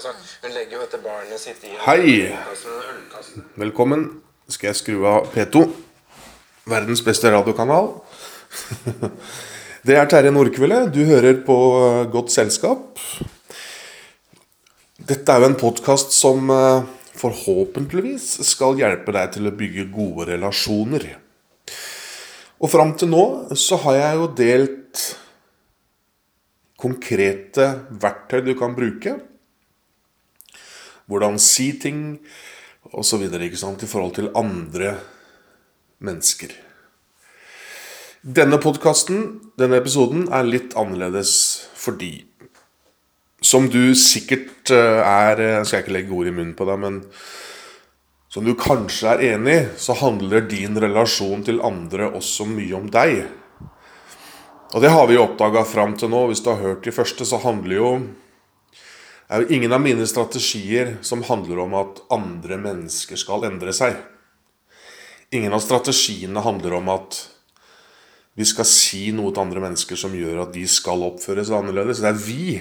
Altså, hun legger jo dette barnet sitt i Hei. Velkommen. Skal jeg skru av P2? Verdens beste radiokanal. Det er Terje Nordkvelde. Du hører på eh, Godt selskap. Dette er jo en podkast som eh, forhåpentligvis skal hjelpe deg til å bygge gode relasjoner. Og fram til nå så har jeg jo delt konkrete verktøy du kan bruke. Hvordan si ting osv. i forhold til andre mennesker. Denne podkasten, denne episoden, er litt annerledes fordi Som du sikkert eh, er Jeg skal ikke legge ord i munnen på deg, men som du kanskje er enig i, så handler din relasjon til andre også mye om deg. Og det har vi jo oppdaga fram til nå. Hvis du har hørt de første, så handler jo det er jo ingen av mine strategier som handler om at andre mennesker skal endre seg. Ingen av strategiene handler om at vi skal si noe til andre mennesker som gjør at de skal oppføre seg annerledes. Det er vi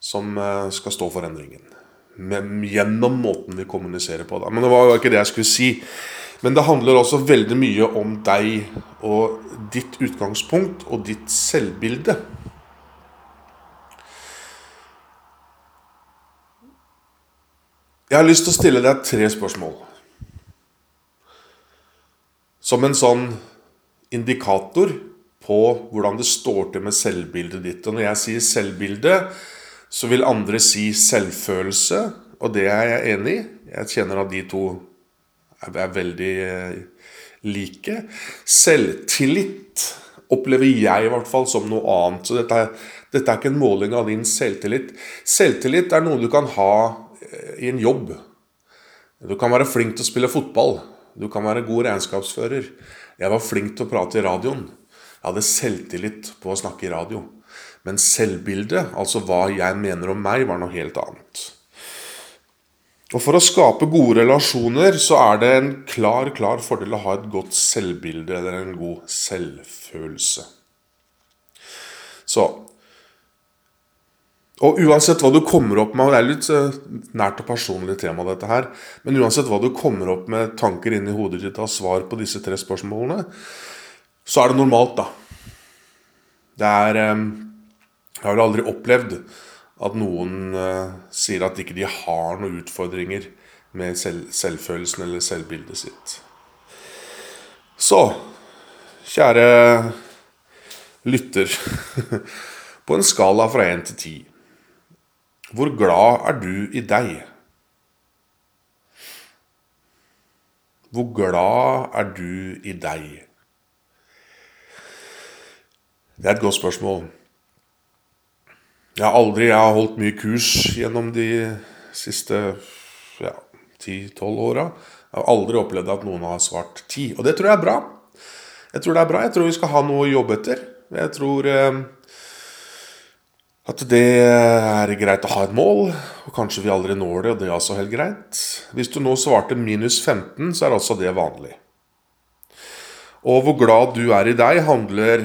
som eh, skal stå for endringen. Men gjennom måten vi kommuniserer på. Da. Men det var jo ikke det jeg skulle si. Men det handler også veldig mye om deg og ditt utgangspunkt og ditt selvbilde. Jeg har lyst til å stille deg tre spørsmål. Som en sånn indikator på hvordan det står til med selvbildet ditt. Og når jeg sier selvbilde, så vil andre si selvfølelse, og det er jeg enig i. Jeg kjenner at de to er veldig eh, like. Selvtillit opplever jeg i hvert fall som noe annet. Så dette er, dette er ikke en måling av din selvtillit. Selvtillit er noe du kan ha i en jobb. Du kan være flink til å spille fotball. Du kan være god regnskapsfører. Jeg var flink til å prate i radioen. Jeg hadde selvtillit på å snakke i radio. Men selvbildet, altså hva jeg mener om meg, var noe helt annet. Og For å skape gode relasjoner så er det en klar, klar fordel å ha et godt selvbilde eller en god selvfølelse. Så og uansett hva du kommer opp med, og det er litt eh, nært og personlig tema, dette her, men uansett hva du kommer opp med tanker inni hodet ditt av svar på disse tre spørsmålene, så er det normalt, da. Det er eh, Jeg har aldri opplevd at noen uh, sier at ikke de har noen utfordringer med selv, selvfølelsen eller selvbildet sitt. Så, kjære lytter. På en skala fra én til ti hvor glad er du i deg? Hvor glad er du i deg? Det er et godt spørsmål. Jeg har aldri jeg har holdt mye kurs gjennom de siste ja, 10-12 åra. Jeg har aldri opplevd at noen har svart ti. Og det tror jeg er bra. Jeg tror det er bra. Jeg tror vi skal ha noe å jobbe etter. Jeg tror eh, at det er greit å ha et mål, og kanskje vi aldri når det, og det er altså helt greit. Hvis du nå svarte minus 15, så er altså det vanlig. Og hvor glad du er i deg, handler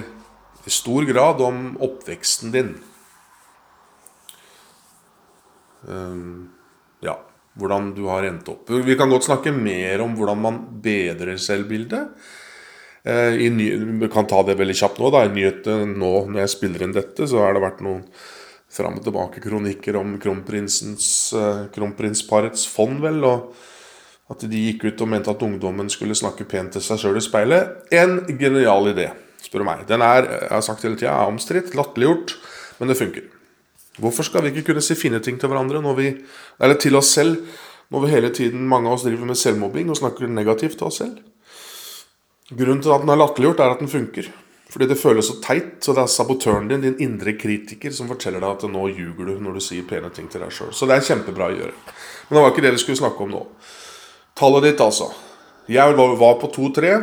i stor grad om oppveksten din. Um, ja, hvordan du har endt opp. Vi kan godt snakke mer om hvordan man bedrer selvbildet. Eh, ny, vi kan ta det veldig kjapt nå. da, I nyhetene nå når jeg spiller inn dette, så har det vært noen fram og tilbake-kronikker om uh, kronprinsparets fond, vel. og At de gikk ut og mente at ungdommen skulle snakke pent til seg sjøl i speilet. En genial idé, spør du meg. Den er jeg har sagt hele tida, er omstridt, latterliggjort, men det funker. Hvorfor skal vi ikke kunne si fine ting til hverandre, når vi, eller til oss selv, når vi hele tiden, mange av oss driver med selvmobbing og snakker negativt til oss selv? Grunnen til at den er latterliggjort, er at den funker. Fordi det føles så teit. Så det er sabotøren din, din indre kritiker, som forteller deg at nå ljuger du når du sier pene ting til deg sjøl. Så det er kjempebra å gjøre. Men det var ikke det vi skulle snakke om nå. Tallet ditt, altså. Jeg var på 2-3.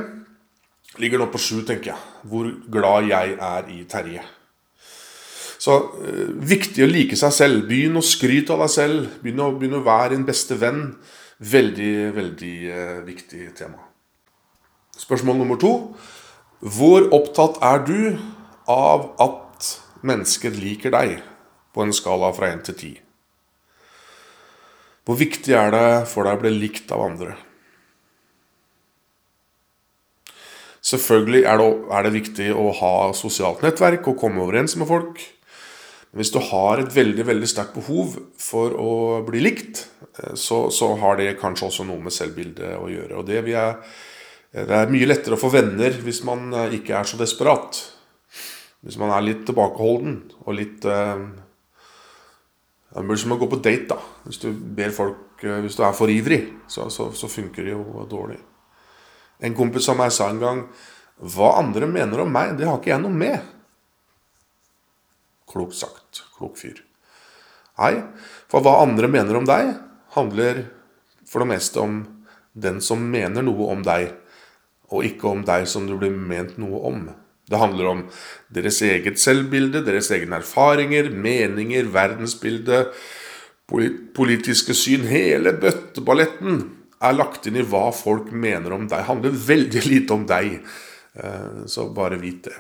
Ligger nå på 7, tenker jeg. Hvor glad jeg er i Terje. Så øh, viktig å like seg selv. Begynn å skryte av deg selv. Begynn å, begynn å være din beste venn. Veldig, veldig øh, viktig tema. Spørsmål nummer to. Hvor opptatt er du av at mennesker liker deg på en skala fra 1 til 10? Hvor viktig er det for deg å bli likt av andre? Selvfølgelig er det, er det viktig å ha sosialt nettverk og komme overens med folk. Men hvis du har et veldig veldig sterkt behov for å bli likt, eh, så, så har det kanskje også noe med selvbildet å gjøre. Og det, er, det er mye lettere å få venner hvis man eh, ikke er så desperat. Hvis man er litt tilbakeholden og litt eh, Det blir som å gå på date, da. Hvis du folk Hvis du er for ivrig, så, så, så funker det jo dårlig. En kompis av meg sa en gang Hva andre mener om meg, det har ikke jeg noe med. Klokt sagt. Klok fyr. Nei, for hva andre mener om deg, handler for det meste om den som mener noe om deg, og ikke om deg som du blir ment noe om. Det handler om deres eget selvbilde, deres egne erfaringer, meninger, verdensbilde, politiske syn. Hele bøtteballetten er lagt inn i hva folk mener om deg. Det handler veldig lite om deg. Eh, så bare vit det.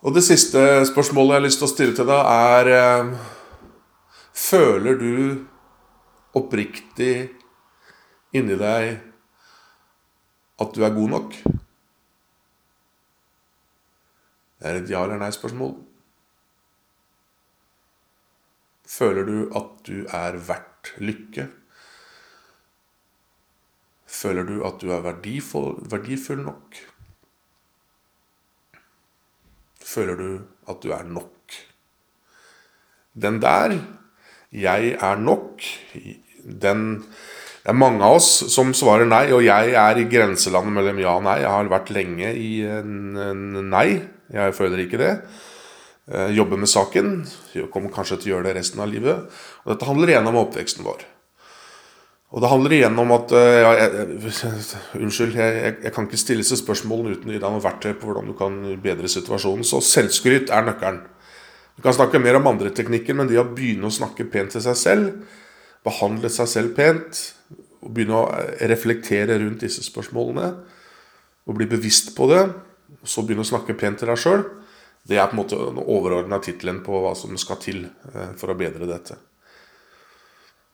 Og det siste spørsmålet jeg har lyst til å stille til deg, er eh, Føler du oppriktig inni deg at du er god nok? Det er et ja eller nei-spørsmål. Føler du at du er verdt lykke? Føler du at du er verdifull, verdifull nok? Føler du at du er nok? Den der 'jeg er nok', den Det er mange av oss som svarer nei, og jeg er i grenselandet mellom ja og nei. Jeg har vært lenge i nei. Jeg føler ikke det. Jeg jobber med saken. Jeg kommer kanskje til å gjøre det resten av livet. Og dette handler igjen om oppveksten vår. Og det handler igjen om at eh, ja, jeg, Unnskyld, jeg, jeg, kan ikke stille seg spørsmålene uten å gi deg noe verktøy på hvordan du kan bedre situasjonen. Så selvskryt er nøkkelen. Du kan snakke mer om andre teknikker, men det å begynne å snakke pent til seg selv, behandle seg selv pent, og begynne å eh, reflektere rundt disse spørsmålene, og bli bevisst på det, og så begynne å snakke pent til deg sjøl, det er på en måte den overordna tittelen på hva som skal til eh, for å bedre dette.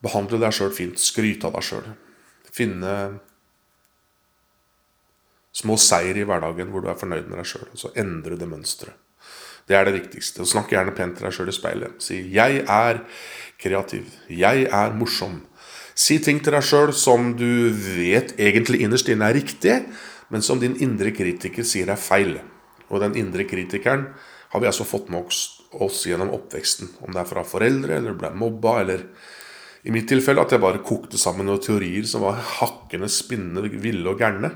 Behandle deg sjøl fint. Skryte av deg sjøl. Finne små seier i hverdagen hvor du er fornøyd med deg sjøl. altså så endre det mønsteret. Det er det viktigste. Snakk gjerne pent til deg sjøl i speilet. Si 'jeg er kreativ'. 'Jeg er morsom'. Si ting til deg sjøl som du vet egentlig innerst inne er riktig, men som din indre kritiker sier er feil. Og den indre kritikeren har vi altså fått med oss gjennom oppveksten. Om det er fra foreldre, eller ble mobba, eller i mitt tilfelle at jeg bare kokte sammen noen teorier som var hakkende, spinnende, ville og gærne.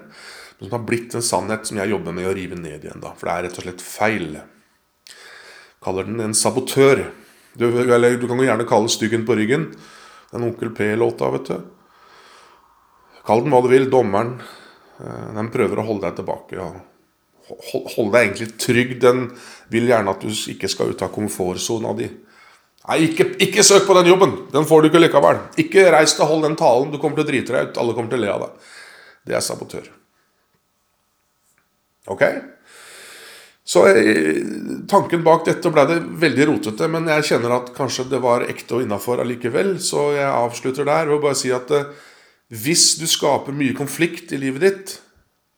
Men som har blitt en sannhet som jeg jobber med å rive ned igjen. da, For det er rett og slett feil. Kaller den en sabotør. Du, eller, du kan jo gjerne kalle Styggen på ryggen. Den Onkel P-låta, vet du. Kall den hva du vil. Dommeren. Eh, den prøver å holde deg tilbake. Ja. Hold deg egentlig trygg. Den vil gjerne at du ikke skal ut av komfortsona di. Nei, ikke, ikke, søk på den jobben! Den får du ikke likevel. Ikke reis deg hold den talen. Du kommer til å drite deg ut. Alle kommer til å le av deg. Det er sabotør. Ok? Så eh, tanken bak dette ble det veldig rotete, men jeg kjenner at kanskje det var ekte og innafor allikevel. Så jeg avslutter der og bare si at eh, hvis du skaper mye konflikt i livet ditt,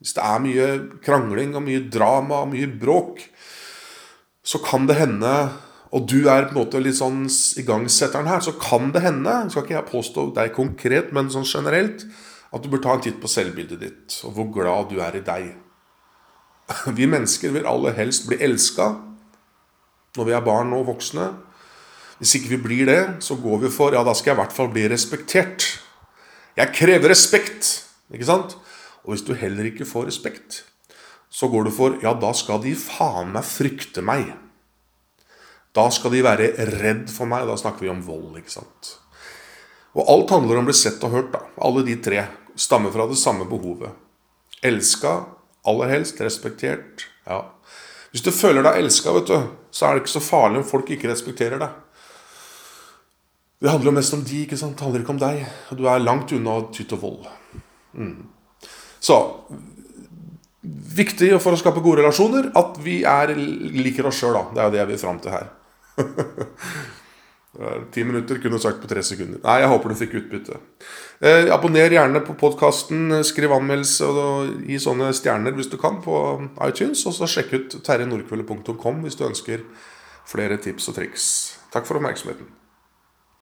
hvis det er mye krangling og mye drama og mye bråk, så kan det hende og du er på en måte litt sånn igangsetteren her, så kan det hende, skal ikke jeg påstå deg konkret, men sånn generelt, at du bør ta en titt på selvbildet ditt, og hvor glad du er i deg. Vi mennesker vil aller helst bli elska når vi er barn og voksne. Hvis ikke vi blir det, så går vi for ja, da skal jeg i hvert fall bli respektert. Jeg krever respekt, ikke sant? Og hvis du heller ikke får respekt, så går du for ja, da skal de faen meg frykte meg. Da skal de være redd for meg. Da snakker vi om vold. ikke sant? Og alt handler om å bli sett og hørt. da. Alle de tre stammer fra det samme behovet. Elska, aller helst, respektert. Ja. Hvis du føler deg elska, så er det ikke så farlig om folk ikke respekterer deg. Det handler jo mest om de, ikke sant? Det handler ikke om deg. Og du er langt unna tytt og vold. Mm. Så viktig for å skape gode relasjoner at vi er, liker oss sjøl, da. Det er jo det jeg vil fram til her. Eh, Ti minutter kunne sagt på tre sekunder. Nei, jeg håper du fikk utbytte. Eh, abonner gjerne på podkasten, skriv anmeldelse og gi sånne stjerner hvis du kan på iTunes. Og så sjekk ut terjenordkvelde.com hvis du ønsker flere tips og triks. Takk for oppmerksomheten.